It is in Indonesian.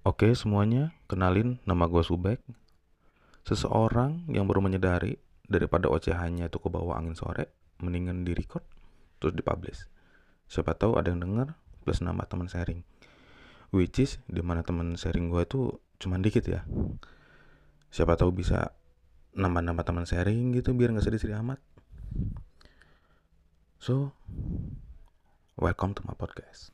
Oke semuanya, kenalin nama gue Subek. Seseorang yang baru menyadari daripada ocehannya itu ke bawah angin sore Mendingan di record terus dipublish. Siapa tahu ada yang denger plus nama teman sharing. Which is di mana teman sharing gue tuh cuma dikit ya. Siapa tahu bisa nama nama teman sharing gitu biar nggak sedih-sedih amat. So, welcome to my podcast.